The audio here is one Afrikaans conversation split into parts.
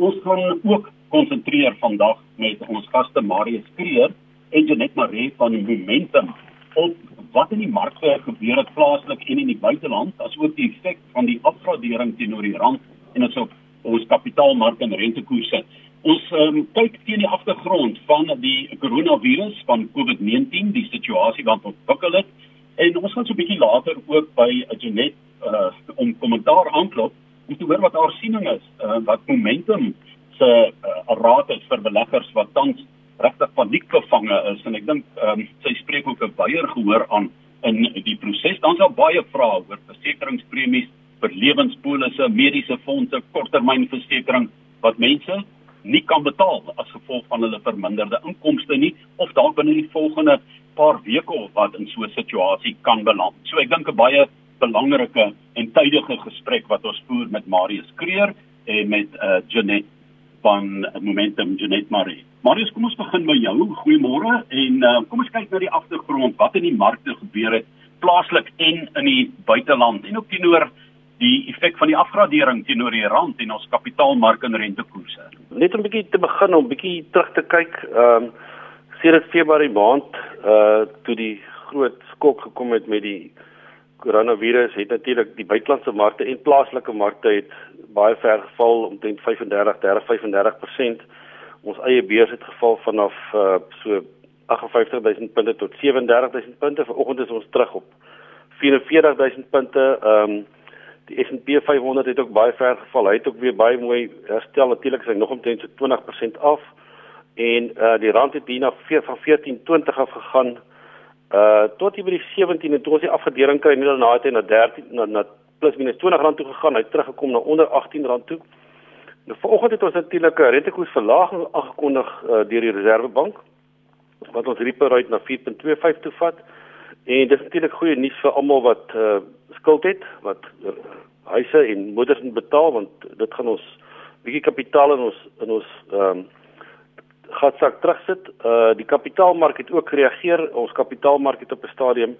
ons gaan ook konsentreer vandag met ons gaste Marius Kreer en Janet Maree van Momentum op wat in die markte gebeur het plaaslik en in die buiteland asook die effek van die afgradering teenoor die rand en ons op ons kapitaalmark en rentekoerse. Ons um, kyk teen die agtergrond van die koronavirus van COVID-19, die situasie wat ontwikkel het en ons gaan so 'n bietjie later ook by Janet uh, om kommentaar aanklop om te hoor wat haar siening is, uh, wat momentum se uh, raad is vir beleggers wat tans regtig paniekgevange is en ek dink um, sy spreek ook 'n baie gehoor aan in die proses. Dan's daar baie vrae oor versekeringspremies vir lewenspolisse, mediese fondse, korttermynversekering wat mense nie kan betaal as gevolg van hulle verminderde inkomste nie of dalk binne die volgende paar weke of wat in so 'n situasie kan beland. So ek dink 'n baie belangrike en tydige gesprek wat ons voer met Marius Kreer en met uh, Janet van Momentum Janet Marie. Marius, kom ons begin by jou. Goeiemôre en uh, kom ons kyk na die agtergrond wat in die markte gebeur het plaaslik en in die buiteland en ook teenoor die effek van die afgradering teenoor die rand en ons kapitaalmark en rentekoerse. Net 'n bietjie te begin om bietjie terug te kyk, ehm um, sedert Februarie maand uh toe die groot skok gekom het met die koronavirus het natuurlik die buitelandse markte en plaaslike markte het baie ver geval omtrent 35 30 35% ons eie beurs het geval vanaf uh, so 58000 punte tot 37000 punte. Vanoggend is ons terug op 44000 punte. Ehm um, die S&P 500 het ook baie ver geval. Hy het ook weer baie mooi herstel. Natuurlik is hy nog omtrent so 20% af. En uh die rand het hier na van 14.20 af gegaan uh tot hier by die 17 en toe ons die afgedering kry, net daarna het hy na 13 na, na plus minus 20 rand toe gegaan. Hy het teruggekom na onder 18 rand toe. Nou vanoggend het ons natuurlik 'n rentekoersverlaging aangekondig uh, deur die Reserwebank wat ons repo rate na 4.25 toe vat. En dis natuurlik goeie nuus vir almal wat uh, skuld het, wat uh, huise en moeders moet betaal want dit gaan ons bietjie kapitaal in ons in ons ehm um, gatsak terugsit. Uh die kapitaalmark het ook gereageer. Ons kapitaalmark het op 'n stadium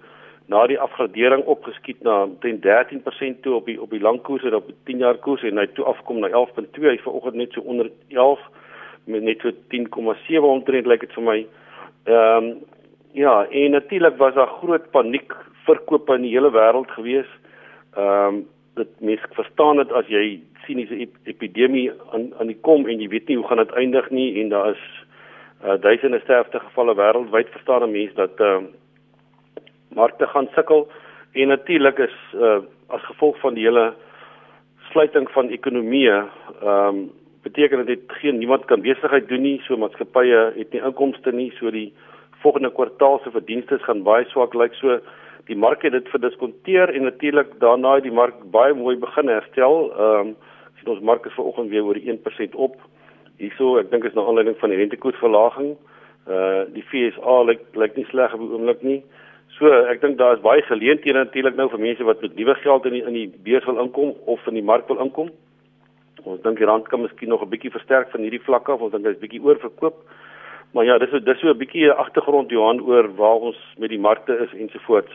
na die afgradering opgeskiet na teen 13% toe op die op die langkoers en op die 10 jaar koers en hy toe afkom na 11.2 hy vanoggend net so onder 11 met net so 10,7 omtrent lyk dit vir my. Ehm um, ja, en natuurlik was daar groot paniek verkope in die hele wêreld gewees. Ehm um, dit mens verstaan dit as jy sien hierdie ep epidemie aan aan die kom en jy weet nie hoe gaan dit eindig nie en daar is uh, duisende sterfte gevalle wêreldwyd verstaan mense dat ehm uh, markte gaan sukkel en natuurlik is uh, as gevolg van die hele sluiting van ekonomieë ehm um, beteken dit geen niemand kan besigheid doen nie so maatskappye het nie inkomste nie so die volgende kwartaal se verdienste gaan baie swak lyk. So die mark het dit verdiskonteer en natuurlik daarna het die mark baie mooi begin herstel ehm um, sien ons mark is vanoggend weer oor 1% op hierso ek dink is na aanleiding van die rentekoersverlaging uh die FSA lyk lyk nie sleg op die oomblik nie So ek dink daar is baie geleenthede natuurlik nou vir mense wat met nuwe geld in die in die beurs wil inkom of in die mark wil inkom. Ons dink die rand kan miskien nog 'n bietjie versterk van hierdie vlak af, ons dink hy's bietjie oorverkoop. Maar ja, dis dis so 'n bietjie 'n agtergrond Johan oor waar ons met die markte is ensovoorts.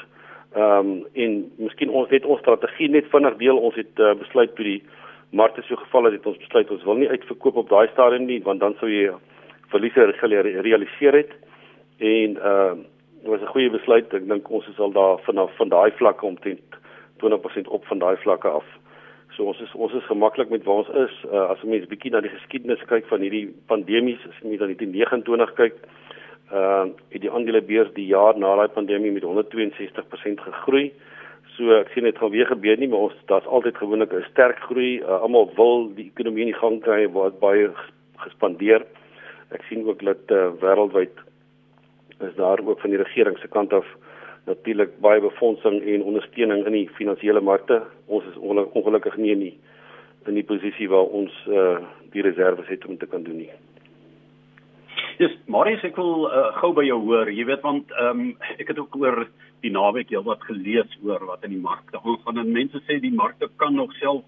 Ehm um, en miskien ons het ons strategie net vinnig deel. Ons het uh, besluit toe die markte so geval het, het ons besluit ons wil nie uitverkoop op daai stadium nie want dan sou jy verliese realiseer het. En ehm uh, dit was 'n goeie besluit. Ek dink ons is al daar vanaf van daai vlakke omtrent 20% op van daai vlakke af. So ons is ons is gemaklik met waar ons is. Uh, as 'n mens bietjie na die geskiedenis kyk van hierdie pandemies, as jy net aan die 29 kyk, uh het die aandelebeurs die jaar na daai pandemie met 162% gegroei. So ek sien dit gaan weer gebeur nie, maar ons daar's altyd gewoonlik 'n sterk groei. Uh, Almal wil die ekonomie in die gang kry waar baie gespandeer. Ek sien ook dat uh, wêreldwyd is daar ook van die regering se kant af natuurlik baie befondsing en ondersteuning in die finansiële markte. Ons is ongelukkig nie in die in die posisie waar ons uh die reserves het om te kan doen nie. Yes, Marius, ek wil uh, gou by jou hoor. Jy weet want ehm um, ek het ook oor die naweek heelwat gelees oor wat in die markte aangaan en mense sê die markte kan nog self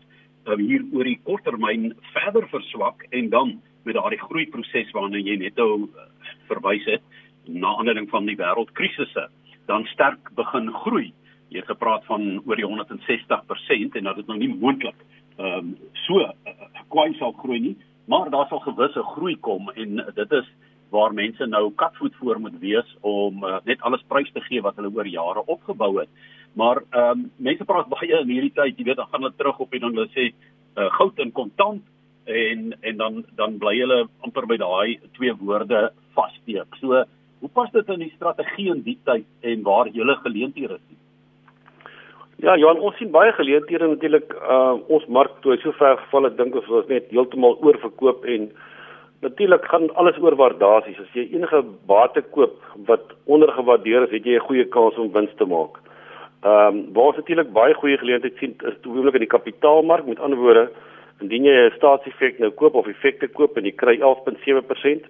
um, hier oor die korttermyn verder verswak en dan met daardie groeiproses waarna jy net nou uh, verwys het na aanleiding van die wêreldkrisisse dan sterk begin groei. Jy het gepraat van oor die 160% en dat dit nou nie moontlik ehm um, so uh, kwai sal groei nie. maar daar sal gewisse groei kom en dit is waar mense nou katvoet voor moet wees om uh, net alles prys te gee wat hulle oor jare opgebou het. Maar ehm um, mense praat baie in hierdie tyd, jy weet, dan gaan hulle terug op en dan hulle sê uh, goud en kontant en en dan dan bly hulle amper by daai twee woorde vassteek. So, hoe pas dit in die strategie in die tyd en waar julle geleenthede is? Ja, Johan, ons sien baie geleenthede natuurlik. Uh ons mark toe so ver geval ek dink ons was net heeltemal oorverkoop en natuurlik gaan alles oor waardasies. As jy enige bate koop wat ondergewaardeer is, het jy 'n goeie kans om wins te maak. Ehm um, waar natuurlik baie goeie geleenthede sien is toewelik in die kapitaalmark. Met ander woorde, indien jy 'n staatseffek nou koop of effekte koop en jy kry 11.7%,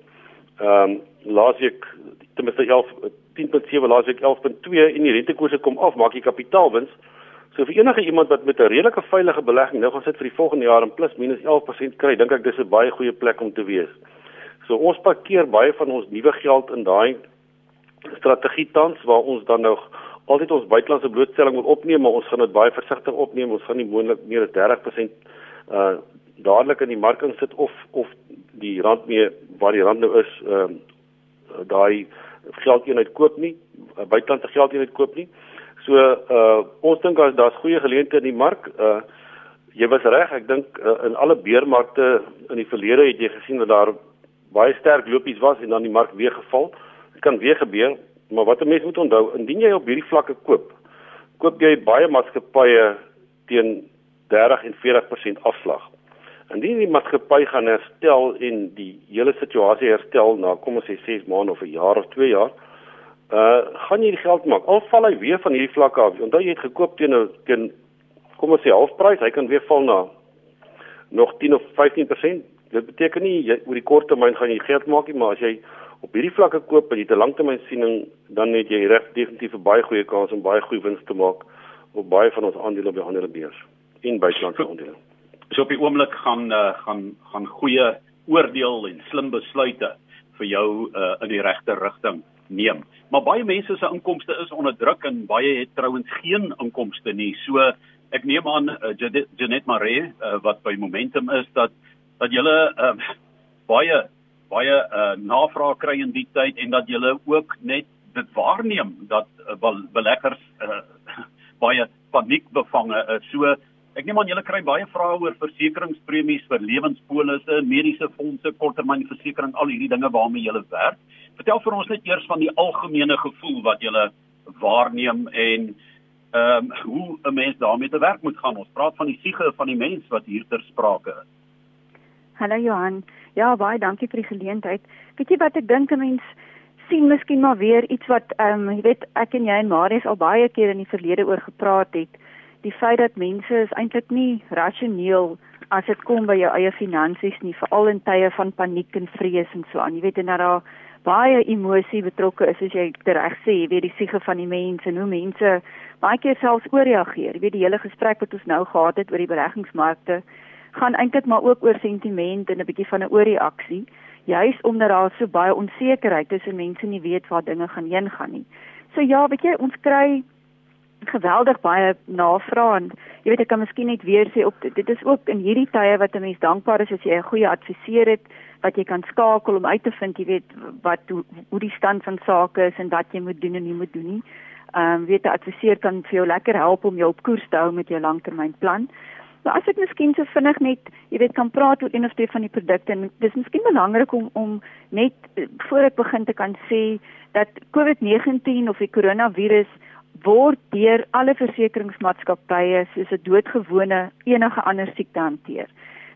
ehm um, laasweek ten minste 11 10.7 laasweek 11.2 en die rentekoerse kom af, maak jy kapitaalwins. So vir enige iemand wat met 'n redelike veilige belegging nou gaan sit vir die volgende jaar en plus minus 11% kry, dink ek dis 'n baie goeie plek om te wees. So ons parkeer baie van ons nuwe geld in daai strategie tans waar ons dan nou altyd ons buitelandse blootstelling moet opneem, maar ons gaan dit baie versigtig opneem. Ons gaan nie moontlik meer as 30% uh dadelik in die mark insit of of die rand mee waar die rand nou is, ehm uh, daai geldeenheid koop nie, buitelandse geldeenheid koop nie. So uh ons dink as daar's goeie geleenthede in die mark, uh jy was reg, ek dink uh, in alle beermarkte in die verlede het jy gesien dat daar baie sterk lopies was en dan die mark weer geval. Dit kan weer gebeur, maar wat 'n mens moet onthou, indien jy op hierdie vlakke koop, koop jy baie maatskappye teen 30 en 40% afslag. Indien die maatskappy gaan herstel en die hele situasie herstel na kom ons sê 6 maande of 'n jaar of 2 jaar, uh gaan jy die geld maak. Al val hy weer van hierdie vlak af. Onthou jy het gekoop teen 'n teen kom ons sê halfprys, hy kan weer val na nog 10 of 15%. Dit beteken nie jy oor die kort termyn gaan jy geld maak nie, maar as jy op hierdie vlakke koop en jy 'n langtermynsiening, dan het jy reg definitief 'n baie goeie kans om baie goeie wins te maak op baie van ons aandele op die aandelebeurs en buitelandse aandele. So op die oomblik gaan uh, gaan gaan goeie oordeel en slim besluite vir jou uh, in die regte rigting neem. Maar baie mense se inkomste is onder druk en baie het trouens geen inkomste nie. So ek neem aan uh, Janet Maree uh, wat by Momentum is dat dat julle uh, baie baie uh, navraag kry in die tyd en dat julle ook net dit waarneem dat uh, beleggers uh, baie paniekbevange is. So Ek neem aan julle kry baie vrae oor versekeringspremies vir lewenspolisse, mediese fondse, korttermynversekering, al hierdie dinge waarmee julle werk. Vertel vir ons net eers van die algemene gevoel wat julle waarneem en ehm um, hoe 'n mens daarmee te werk moet gaan. Ons praat van die siege van die mens wat hier ter sprake is. Hallo Johan. Ja, baie dankie vir die geleentheid. Weet jy wat ek dink 'n mens sien miskien maar weer iets wat ehm um, jy weet ek en jy en Marius al baie keer in die verlede oor gepraat het die feit dat mense is eintlik nie rasioneel as dit kom by jou eie finansies nie, veral in tye van paniek en vrees en so aan. Jy weet en dat daar baie emosie betrokke is as jy reg sê, jy weet die siege van die mense en hoe mense baie keer selfs ooreageer. Jy weet die hele gesprek wat ons nou gehad het oor die beleggingsmarkte gaan eintlik maar ook oor sentiment en 'n bietjie van 'n ooreaksie, juis omdat daar so baie onsekerheid is en mense nie weet waar dinge gaan heen gaan nie. So ja, weet jy, ons kry geweldig baie navraag en jy weet ek kan miskien net weer sê op dit is ook in hierdie tye wat 'n mens dankbaar is as jy 'n goeie adviseur het wat jy kan skakel om uit te vind jy weet wat hoe, hoe die stand van sake is en wat jy moet doen en nie moet doen nie. Ehm um, weet 'n adviseur kan vir jou lekker help om jou op koers te hou met jou langtermynplan. Maar as ek miskien so vinnig net jy weet kan praat oor een of twee van die produkte en dis miskien belangrik om om net voor ek begin te kan sê dat COVID-19 of die koronavirus word deur alle versekeringsmaatskappye soos 'n doodgewone enige ander siekte hanteer.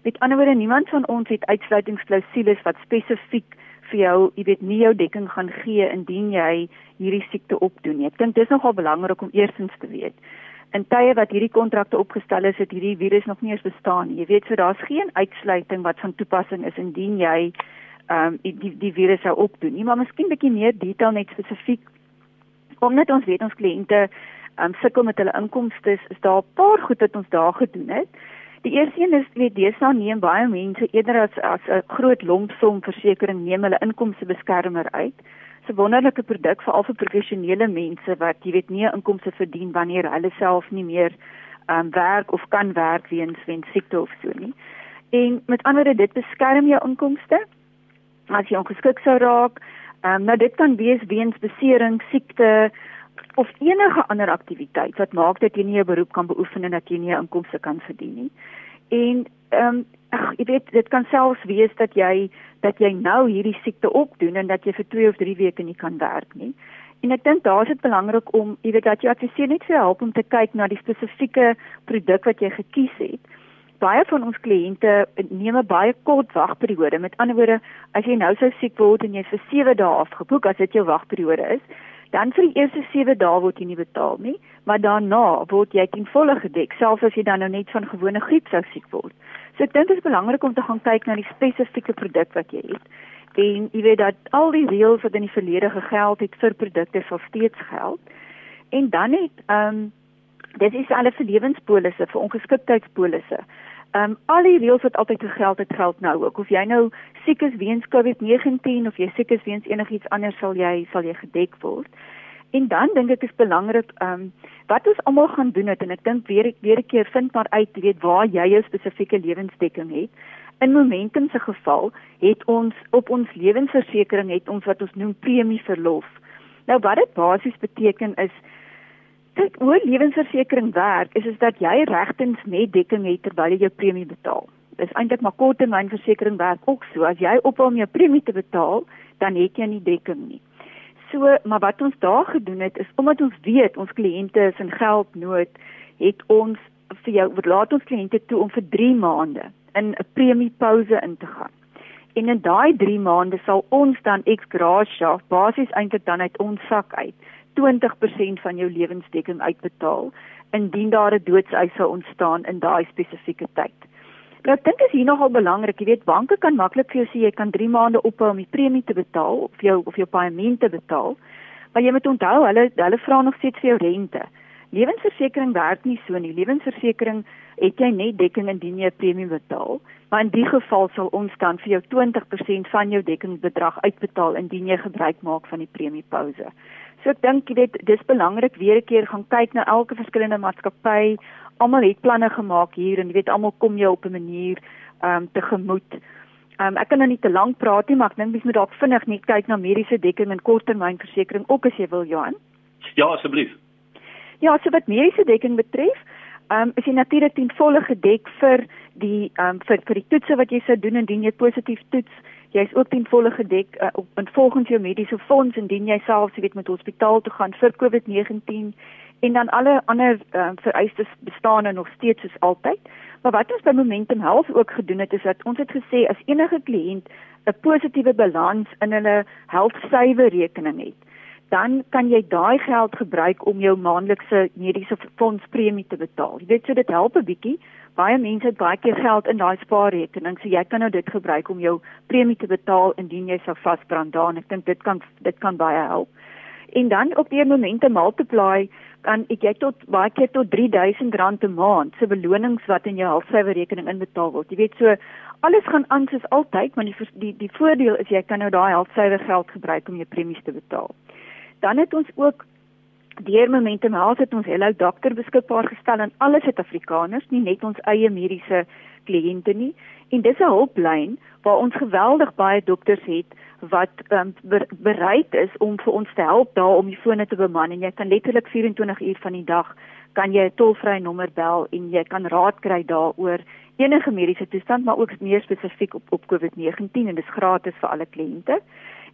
Met ander woorde, niemand van ons het uitsluitingsklausules wat spesifiek vir jou, jy weet, nie jou dekking gaan gee indien jy hierdie siekte opdoen nie. Ek dink dis nogal belangrik om eersins te weet. In tye wat hierdie kontrakte opgestel is, het hierdie virus nog nie eens bestaan nie. Jy weet, so daar's geen uitsluiting wat van toepassing is indien jy ehm um, die die virus sou opdoen nie. Maar miskien bietjie meer detail net spesifiek omdat ons weet ons kliënte um, sukkel met hulle inkomste, is daar 'n paar goed wat ons daar gedoen het. Die eerste een is weet deesdae neem baie mense eerder as as 'n groot lompsom versekering neem hulle inkomste beskermer uit. 'n Wonderlike produk vir al vir professionele mense wat jy weet nie inkomste verdien wanneer hulle self nie meer um, werk of kan werk weens weens siekte of so nie. En met ander woorde dit beskerm jou inkomste as jy ongeskik sou raak. Ehm um, nou dit kan wees weens besering, siekte of enige ander aktiwiteit wat maak dat jy nie 'n beroep kan beoefen en dat jy nie 'n inkomste kan verdien nie. En ehm um, ag jy weet dit kan selfs wees dat jy dat jy nou hierdie siekte opdoen en dat jy vir 2 of 3 weke nie kan werk nie. En ek dink daar is dit belangrik om jy weet dat jy adviseer net vir help om te kyk na die spesifieke produk wat jy gekies het. Baie van ons kliënte neem 'n baie kort wagperiode. Met ander woorde, as jy nou sou siek word en jy vir 7 dae afgeboek as dit jou wagperiode is, dan vir die eerste 7 dae word jy nie betaal nie, maar daarna word jy ten volle gedek, selfs as jy dan nou net van gewone griep sou siek word. So ek dink dit is belangrik om te gaan kyk na die spesifieke produk wat jy het. En jy weet dat al die reëls wat in die verlede gegeld het vir produkte sal steeds geld. En dan het ehm um, dis is alle vir lewenspolisse, vir ongeskiktheidspolisse. Ehm um, al die reëls wat altyd gegeld het geld nou ook. Of jy nou siek is weens COVID-19 of jy siek is weens enigiets anders sal jy sal jy gedek word. En dan dink ek is belangrik ehm um, wat ons almal gaan doen het en ek dink weer weer 'n keer vind maar uit weet waar jy jou spesifieke lewensdekking het. In Momentum se geval het ons op ons lewensversekering het ons wat ons noem premie verlof. Nou wat dit basies beteken is dat hoe lewensversekering werk is is dat jy regtens net dekking het terwyl jy jou premie betaal. Dis eintlik maar korttermynversekering werk ook so. As jy ophou om jou premie te betaal, dan het jy nie dekking nie. So, maar wat ons daar gedoen het is omdat ons weet ons kliënte is in geldnood, het ons vir jou laat ons kliënte toe om vir 3 maande in 'n premiepouse in te gaan. En in daai 3 maande sal ons dan ex gratia basies eintlik dan uit ons sak uit 20% van jou lewensdekking uitbetaal indien daar 'n doodseis sou ontstaan in daai spesifieke tyd. Nou ek dink is hier nogal belangrik, jy weet banke kan maklik vir jou sê jy kan 3 maande ophou om die premie te betaal of jou of jou paaiement te betaal. Maar jy moet onthou, hulle hulle vra nog steeds vir jou rente. Lewensversekering werk nie so nie. Lewensversekering het jy net dekking indien jy 'n premie betaal, maar in die geval sal ons dan vir jou 20% van jou dekkingsbedrag uitbetaal indien jy gebruik maak van die premiepouse. So ek dink jy weet dis belangrik weer 'n keer gaan kyk na elke verskillende maatskappy almal het planne gemaak hier en jy weet almal kom jou op 'n manier ehm um, tegemoet. Ehm um, ek kan nou nie te lank praat nie, maar ek dink mens moet dalk vinnig net kyk na mediese dekking en korttermynversekering ook as jy wil, Johan. Ja, asseblief. Ja, so wat mediese dekking betref, ehm um, is jy natuurlik ten volle gedek vir die ehm um, vir vir die toetse wat jy sou doen indien jy positief toets. Jy is ook ten volle gedek uh, op volgens jou mediese fonds indien jy self, weet, met hospitaal toe gaan vir COVID-19 en dan alle ander uh, vereistes bestaan er nog steeds soos altyd. Maar wat ons by Momentum Health ook gedoen het is dat ons het gesê as enige kliënt 'n positiewe balans in hulle health saver rekening het, dan kan jy daai geld gebruik om jou maandelikse mediese fondspremie te betaal. Jy weet so dit help 'n bietjie. Baie mense het baie keer geld in daai spaarrekening, so jy kan nou dit gebruik om jou premie te betaal indien jy sou vasbrand daar en ek dink dit kan dit kan baie help. En dan op die momente multiply kan ek jy tot baie keer tot R3000 'n maand se belonings wat in jou halfsyfer rekening inbetaal word. Jy weet so alles gaan aan soos altyd, maar die die die voordeel is jy kan nou daai halfsyfer geld gebruik om jou premies te betaal. Dan het ons ook deur Momentum Health het ons Hello Dokter beskikbaar gestel aan alle Suid-Afrikaners, nie net ons eie mediese kliënte nie. En dis 'n hulplyn waar ons geweldig baie dokters het wat um, bereid is om vir ons te help daar om die fone te beman en jy kan letterlik 24 uur van die dag kan jy 'n tolvrye nommer bel en jy kan raad kry daaroor enige mediese toestand maar ook meer spesifiek op op COVID-19 en dit is gratis vir alle kliënte.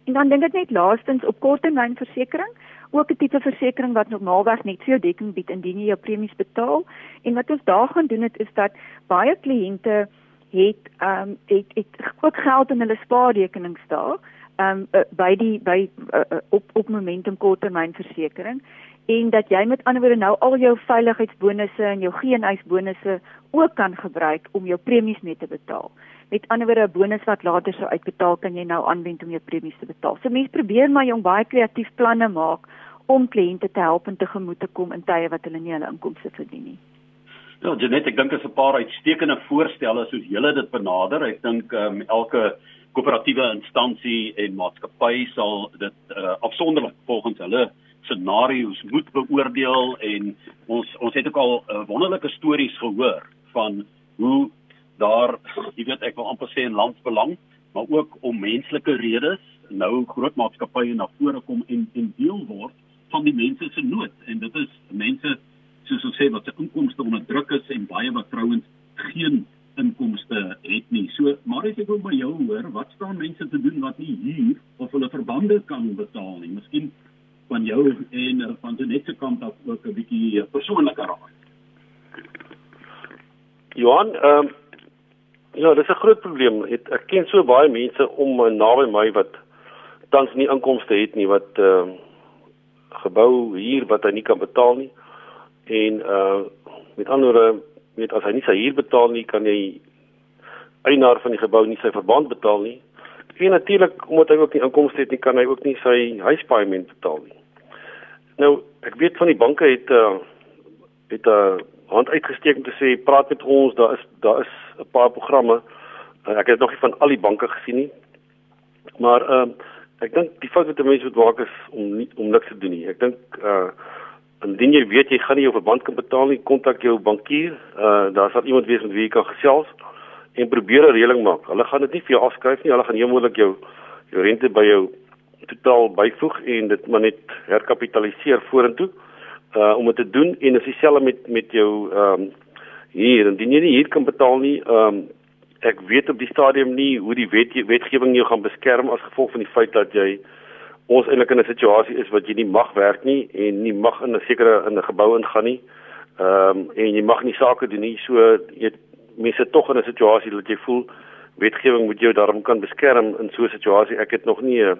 En dan dink ek net laastens op korttermynversekering, ook 'n tipe versekering wat normaalweg net vir jou dekking bied indien jy jou premies betaal. En wat ons daar gaan doen het is dat baie kliënte het ehm um, het, het ook geld in hulle spaarrekenings daar um, uh, by die by uh, op op momentum korttermynversekering en dat jy met ander woorde nou al jou veiligheidsbonusse en jou geenhuisbonusse ook kan gebruik om jou premies mee te betaal. Met ander woorde 'n bonus wat later sou uitbetaal kan jy nou aanwend om jou premies te betaal. So mense probeer maar jong baie kreatief planne maak om kliënte te help en tegemoet te kom in tye wat hulle nie hulle inkomste verdien nie. Ja, Janet, ek dink dit is 'n paar uitstekende voorstelle soos julle dit benader. Ek dink ehm um, elke koöperatiewe instansie en maatskappy sal dit uh, afsonderlik volgens hulle scenario's moet beoordeel en ons ons het ook al uh, wonderlike stories gehoor van hoe daar jy weet ek wil amper sê in landsbelang, maar ook om menslike redes nou groot maatskappye na vore kom en en deel word van die mense se nood en dit is mense soos ons sê wat se inkomste onder druk is en baie wat trouens geen inkomste het nie. So maar as ek wil by jou hoor, wat staan mense te doen wat nie hier of hulle verbande kan betaal nie? Miskien van jou en uh, van die nette kant af ook 'n bietjie persoonlike raad. Johan, ehm um, ja, dis 'n groot probleem. Ek, ek ken so baie mense om uh, naby my wat tans nie inkomste het nie wat ehm uh, gebou hier wat hy nie kan betaal nie. En uh met ander met as hy nie sy huur betaal nie, kan hy eienaar van die gebou nie sy verband betaal nie. En natuurlik omdat hy ook nie inkomste het nie, kan hy ook nie sy huispaaiement betaal nie. Nou, ek weet van die banke het uh het 'n uh, hand uitgesteek om te sê praat met ons, daar is daar is 'n paar programme. Uh, ek het nog nie van al die banke gesien nie. Maar ehm uh, ek dink die fout wat mense moet maak is om nie om niks te doen nie. Ek dink uh indien jy weet jy gaan nie jou verband kan betaal nie, kontak jou bankier. Uh daar sal iemand wees met wie jy kan gesels en probeer 'n reëling maak. Hulle gaan dit nie vir jou afskryf nie. Hulle gaan heel moontlik jou jou rente by jou totaal byvoeg en dit maar net herkapitaliseer vorentoe uh om dit te doen en as dieselfde met met jou ehm um, hier indien jy nie hier kan betaal nie ehm um, ek weet op die stadium nie hoe die wet wetgewing jou gaan beskerm as gevolg van die feit dat jy ons eintlik in 'n situasie is wat jy nie mag werk nie en nie mag in 'n sekere in 'n gebou ingaan nie. Ehm um, en jy mag nie sake doen nie. So jy mense tog in 'n situasie dat jy voel wetgewing moet jou daarom kan beskerm in so 'n situasie. Ek het nog nie 'n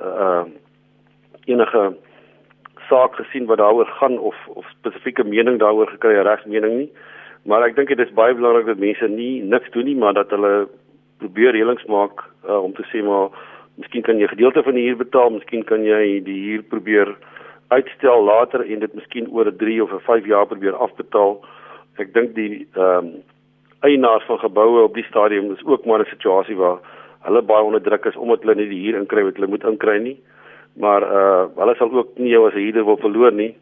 uh, enige saak gesien wat daaroor gaan of of spesifieke mening daaroor gekry, regsmening nie. Maar ek dink dit is baie belangrik dat mense nie niks doen nie, maar dat hulle probeer reëlings maak uh, om te sê maar miskien kan jy gedeelte van die huur betaal, miskien kan jy die huur probeer uitstel later en dit miskien oor 'n 3 of 'n 5 jaar probeer afbetaal. Ek dink die ehm um, eienaars van geboue op die stadium is ook maar 'n situasie waar hulle baie onder druk is omdat hulle nie die huur inkry wat hulle moet inkry nie maar uh hulle sal ook nie jou as 'n huurder wil verloor nie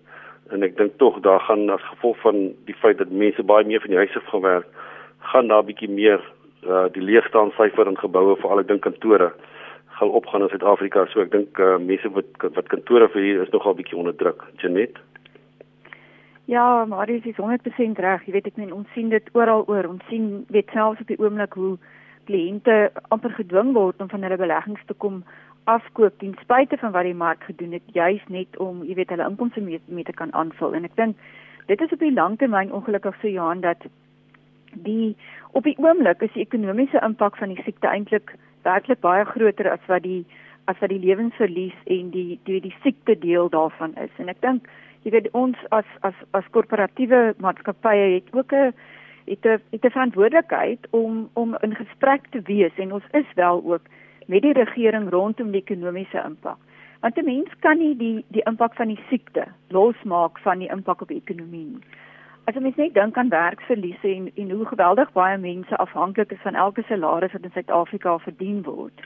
en ek dink tog daar gaan as gevolg van die feit dat mense baie meer van die huise af gewerk gaan daar bietjie meer uh die leegstaande syfer in geboue veral ek dink kantore gaan opgaan in Suid-Afrika so ek dink uh mense wat wat kantore vir hier is nogal bietjie onder druk Janet Ja, maar dis is 100% reg. Jy weet ek meen ons sien dit oral oor. Ons sien weet selfs op die oomblik hoe kliënte amper gedwing word om van hulle beleggings te kom afkoop ten spyte van wat die mark gedoen het juis net om jy weet hulle inkomste mee, mee te kan aanvul. En ek dink dit is op die langtermyn ongelukkig so Johan dat die op die oomblik is die ekonomiese impak van die siekte eintlik werklik baie groter as wat die as wat die lewensverlies en die die die siekte deel daarvan is. En ek dink jy weet ons as as as korporatiewe maatskappye het ook 'n het 'n het 'n verantwoordelikheid om om in gesprek te wees. En ons is wel ook met die regering rondom die ekonomiese impak. Want 'n mens kan nie die die impak van die siekte losmaak van die impak op die ekonomie nie. As jy mens net dink aan werksverliese en en hoe geweldig baie mense afhanklik is van elke salaris wat in Suid-Afrika verdien word,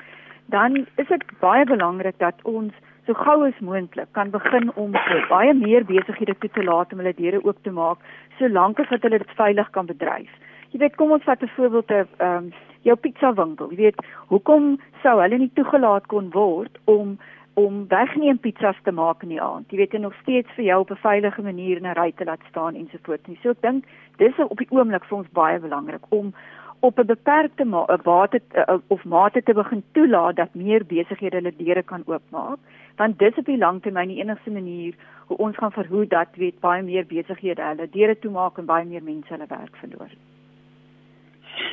dan is dit baie belangrik dat ons so gou as moontlik kan begin om baie meer besighede toe te laat om hulle deure oop te maak solank as wat hulle dit veilig kan bedryf. Jy weet, kom ons vat 'n voorbeeld te ehm um, jou pizza winkel. Jy weet, hoekom sou hulle nie toegelaat kon word om om wegneem pizzas te maak in die aand. Jy weet jy nog steeds vir jou op 'n veilige manier in 'n ry te laat staan ensovoorts nie. So ek dink dis op die oomblik vir ons baie belangrik om op 'n beperkte mate of mate te begin toelaat dat meer besighede hulle deure kan oopmaak, want dis op die langtermyn die enigste manier hoe ons gaan verhoed dat weet baie meer besighede hulle deure toemaak en baie meer mense hulle werk verloor.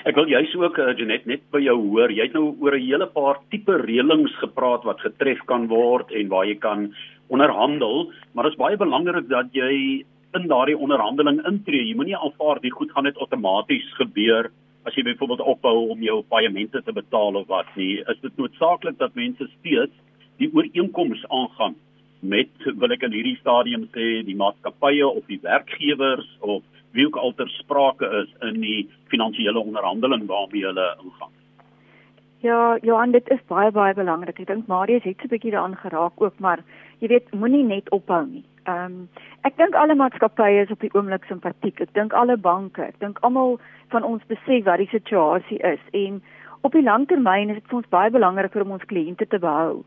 Ek wil juist ook uh, Janet net by jou hoor. Jy het nou oor 'n hele paar tipe reëlings gepraat wat getref kan word en waar jy kan onderhandel, maar dit is baie belangrik dat jy in daardie onderhandeling intree. Jy moenie aanvaar die goed gaan net outomaties gebeur as jy byvoorbeeld ophou om jou paemente te betaal of wat nie. Is dit noodsaaklik dat mense steeds die ooreenkomste aangaan met wil ek in hierdie stadium sê die maatskappye of die werkgewers of wie ook al ter sprake is in die finansiële onderhandeling waarmee hulle ingaan. Ja, Johan, dit is baie baie belangrik. Ek dink Marius het so 'n bietjie daaraan geraak ook, maar jy weet, moenie net ophou nie. Ehm um, ek dink alle maatskappye is op die oomblik simpatiek. Ek dink alle banke, ek dink almal van ons besef wat die situasie is en op die langtermyn is dit vir ons baie belangrik om ons kliënte te behou.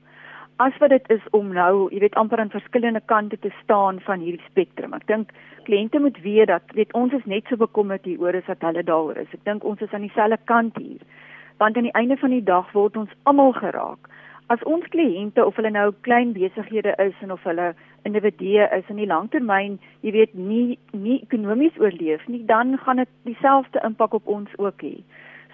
As wat dit is om nou, jy weet amper aan verskillende kante te staan van hierdie spektrum. Ek dink kliënte moet weet dat weet ons is net so bekommerd hieroor as wat hulle daaroor is. Ek dink ons is aan dieselfde kant hier. Want aan die einde van die dag word ons almal geraak. As ons kliënte of hulle nou klein besighede is en of hulle individue is in die langtermyn, jy weet nie nie ekonomies oorleef nie, dan gaan dit dieselfde impak op ons ook hê.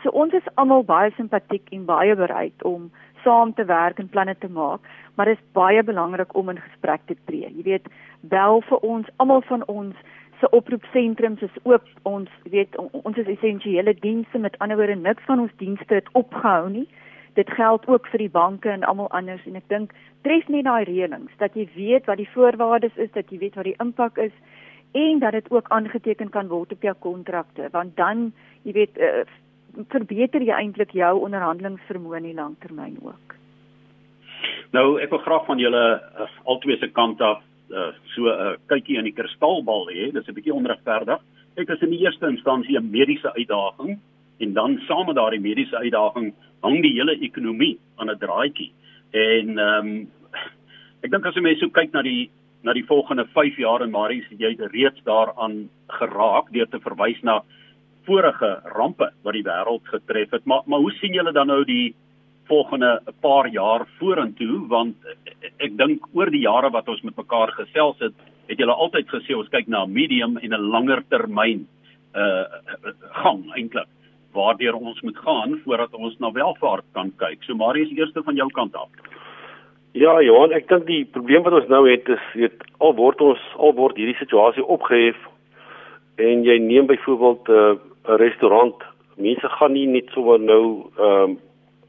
So ons is almal baie simpatiek en baie bereid om saam te werk en planne te maak, maar dit is baie belangrik om in gesprek te tree. Jy weet, bel vir ons, almal van ons se oproepsentrums is oop. Ons weet ons is essensiële dienste, met ander woorde niks van ons dienste het opgehou nie. Dit geld ook vir die banke en almal anders en ek dink tref net daai reëlings dat jy weet wat die voorwaardes is, dat jy weet wat die impak is en dat dit ook aangeteken kan word op jou kontrakte, want dan jy weet uh, verbeter jy eintlik jou onderhandelingsvermoë in die langtermyn ook. Nou, ek wil graag van julle uh, albei se kant af uh, so 'n uh, kykie in die kristalbal hê. Dis 'n bietjie onregverdig. Ek is in die eerste instansie 'n mediese uitdaging en dan saam met daardie mediese uitdaging hang die hele ekonomie aan 'n draadjie. En ehm um, ek dink as jy mens so kyk na die na die volgende 5 jaar en Maries, jy het reeds daaraan geraak deur te verwys na vorige rampe wat die wêreld getref het. Maar maar hoe sien julle dan nou die volgende paar jaar vorentoe want ek dink oor die jare wat ons met mekaar gesels het, het julle altyd gesê ons kyk na 'n medium en 'n langer termyn uh gang eintlik waardeur ons moet gaan voordat ons na welvaart kan kyk. So Marius eerste van jou kant af. Ja, Johan, ek dink die probleem wat ons nou het is weet al word ons al word hierdie situasie opgehef en jy neem byvoorbeeld 'n uh, 'n restaurant. Mense gaan nie net sommer nou ehm um,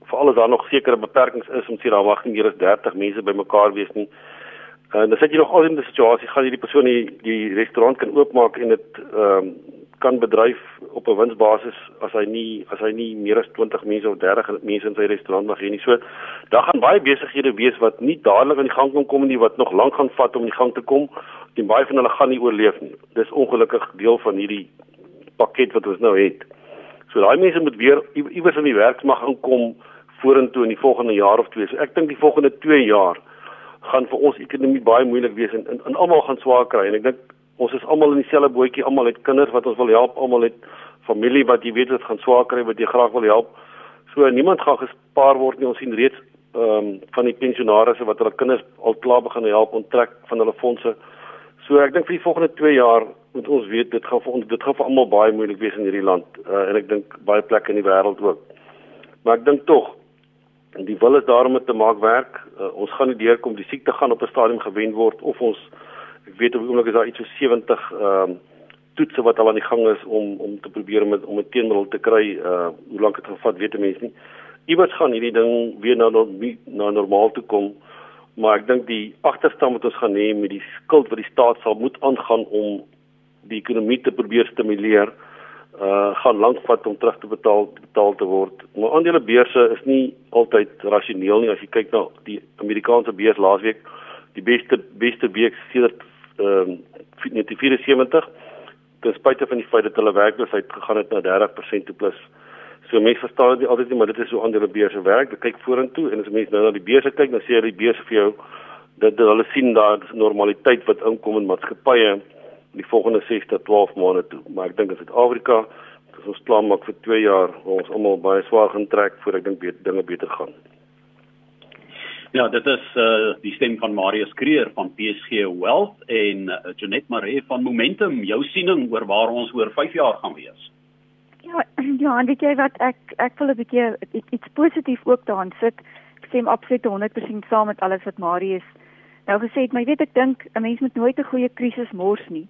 veral as daar nog sekere beperkings is om sê daar wag nie meer as 30 mense bymekaar wees nie. En dan sit jy nog altyd in 'n situasie gaan hierdie persoon die die restaurant kan oopmaak en dit ehm um, kan bedryf op 'n winsbasis as hy nie as hy nie meer as 20 mense of 30 mense in sy restaurant mag hê nie. So daar gaan baie besighede wees wat nie dadelik in die gang kan kom nie wat nog lank gaan vat om in die gang te kom. En baie van hulle gaan nie oorleef nie. Dis ongelukkig deel van hierdie pakket wat ons nou het. So daai mense moet weer iewers in die werk mag inkom vorentoe in die volgende jaar of twee. So ek dink die volgende 2 jaar gaan vir ons ekonomie baie moeilik wees en en, en almal gaan swaar kry en ek dink ons is almal in dieselfde bootjie, almal het kinders wat ons wil help, almal het familie wat jy weet wat gaan swaar kry wat jy graag wil help. So niemand gaan gespaar word nie. Ons sien reeds ehm um, van die pensionaarsse wat hulle kinders al klaar begin help onttrek van hulle fondse. So ek dink vir die volgende 2 jaar moet ons weet dit gaan vir ons dit gaan vir almal baie moeilik wees in hierdie land uh, en ek dink baie plekke in die wêreld ook. Maar ek dink tog die wil is daarom te maak werk. Uh, ons gaan nie deurkom die siekte gaan op 'n stadium gewen word of ons ek weet op die oomblik is daar iets so 70 ehm uh, toetse wat al aan die gang is om om te probeer met om 'n teenmiddel te kry. Uh hoe lank dit gaan vat weet mense nie. Iewers gaan hierdie ding weer na na normaal toe kom. Maar ek dink die agterstand wat ons gaan hê met die skuld wat die staat sal moet aangaan om die ekonomie te probeer stimuleer uh gaan lank vat om terug te betaal betaal te word. Maar aandele beurse is nie altyd rasioneel nie as jy kyk na die Amerikaanse beurs laasweek, die beste beste week sedert ehm um, 1974 ten spyte van die feit dat hulle werkloosheid gegaan het na 30% toe plus. So mense verstaan dit altyd nie, maar dit is hoe aandele beurse werk. Jy kyk vorentoe en as mense nou na die beurse kyk, dan sê hulle die beurse vir jou dat hulle sien daar is normaliteit wat inkom in maatskappye die volgende 6 tot 12 maande toe. Maar ek dink in Suid-Afrika as ons plan maak vir 2 jaar, ons almal baie swaar gaan trek voor ek dink beter dinge beter gaan. Ja, dit is uh die stem van Marius Kreer van PSG Wealth en uh, Janet Maree van Momentum. Jou siening oor waar ons oor 5 jaar gaan wees. Ja, ja, en weet jy wat ek ek wil 'n bietjie iets positief ook daarin sit. Ek stem absoluut 100% saam met alles wat Marius nou gesê het, maar jy weet ek dink 'n mens moet nooit 'n goeie krisis mors nie.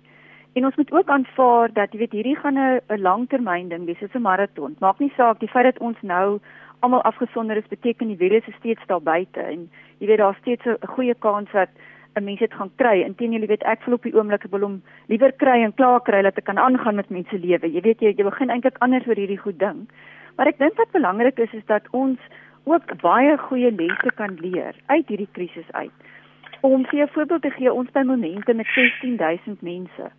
En ons moet ook aanvaar dat jy weet hierdie gaan 'n 'n langtermyn ding wees, soos 'n maraton. Maak nie saak die feit dat ons nou almal afgesonder is beteken die virus is steeds daar buite en jy weet daar's steeds 'n goeie kans dat 'n mens dit gaan kry. Inteendeel, jy weet ek voel op die oomblik wil hom liewer kry en klaar kry dat ek kan aangaan met mense lewe. Jy weet jy, jy begin eintlik anders oor hierdie goed ding. Maar ek dink wat belangrik is is dat ons ook baie goeie lesse kan leer uit hierdie krisis uit. Om vir 'n voorbeeld te gee, ons by Momente met 16000 mense.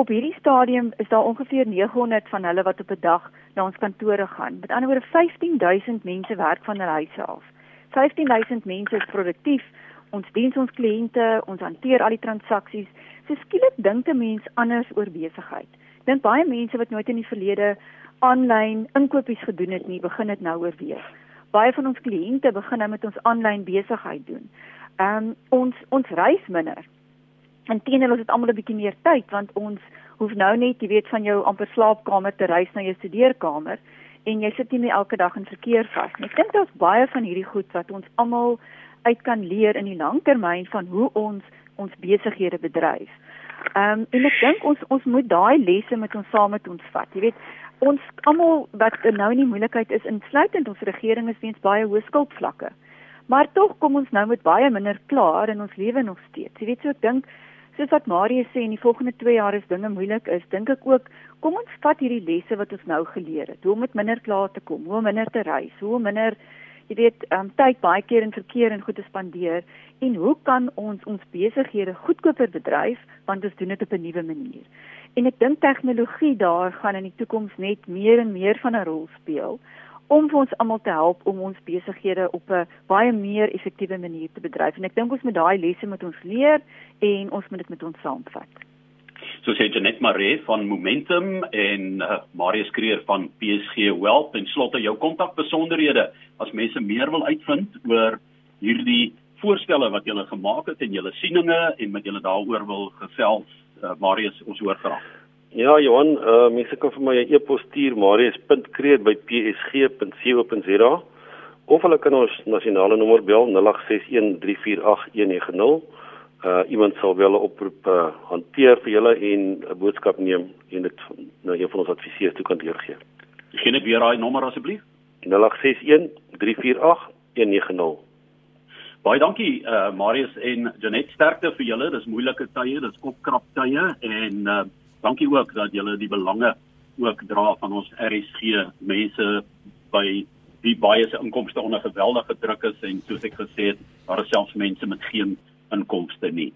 Op hierdie stadium is daar ongeveer 900 van hulle wat op 'n dag na ons kantore gaan. Met ander woorde 15000 mense werk van hulle huise af. 15000 mense is produktief. Ons dien ons kliënte, ons hanteer al die transaksies. So skielik dink 'n mens anders oor besigheid. Dink baie mense wat nooit in die verlede aanlyn inkopies gedoen het nie, begin dit nou oorweeg. Baie van ons kliënte begin nou met ons aanlyn besigheid doen. Ehm um, ons ons reis minder. Inteendeel ons het almal 'n bietjie meer tyd want ons hoef nou net, jy weet, van jou amper slaapkamer te reis na jou studeerkamer en jy sit nie meer elke dag in verkeer vas nie. Ek dink daar's baie van hierdie goed wat ons almal uit kan leer in die langtermyn van hoe ons ons besighede bedryf. Ehm um, en ek dink ons ons moet daai lesse met ons saam met ons vat. Jy weet, ons almal wat nou in die moeilikheid is insluitend ons regering is weens baie hoë skuldvlakke. Maar tog kom ons nou met baie minder klaar in ons lewe nog steeds. Jy weet so ek dink soos wat Marie sê in die volgende 2 jaar is dinge moeilik is, dink ek ook kom ons vat hierdie lesse wat ons nou geleer het. Hoe om met minder klaar te kom, hoe om minder te reis, hoe om minder jy weet um, tyd baie keer in verkeer en goed te spandeer en hoe kan ons ons besighede goedkoper bedryf want ons doen dit op 'n nuwe manier. En ek dink tegnologie daar gaan in die toekoms net meer en meer van 'n rol speel om vir ons almal te help om ons besighede op 'n baie meer effektiewe manier te bedryf. En ek dink ons moet daai lesse met ons leer en ons moet dit met ons saamvat. So sê Janet Maree van Momentum en uh, Marius Kreer van PSG Wealth en slotte jou kontakbesonderhede as mense meer wil uitvind oor hierdie voorstelle wat jy gemaak het en julle sieninge en met julle daaroor wil gesels uh, Marius ons hoor graag. Ja Johan, uh, mense kan vir my 'n e-pos stuur marius.kreet@psg.co.za of hulle kan ons nasionale nommer bel 0861348190. Uh iemand sal wel 'n oproep uh, hanteer vir julle en 'n boodskap neem en dit na een van ons adviseurs toe kan deurgee. Gee net weer daai nommer asseblief. 0861348190. Baie dankie uh Marius en Janet sterkte vir julle. Dis moeilike tye, dis kopkrap tye en uh dankie ook dat julle die belange ook dra van ons RSG mense by wie baie se inkomste onder geweldige druk is en soos ek gesê het, daar is selfs mense met geen inkomste nie.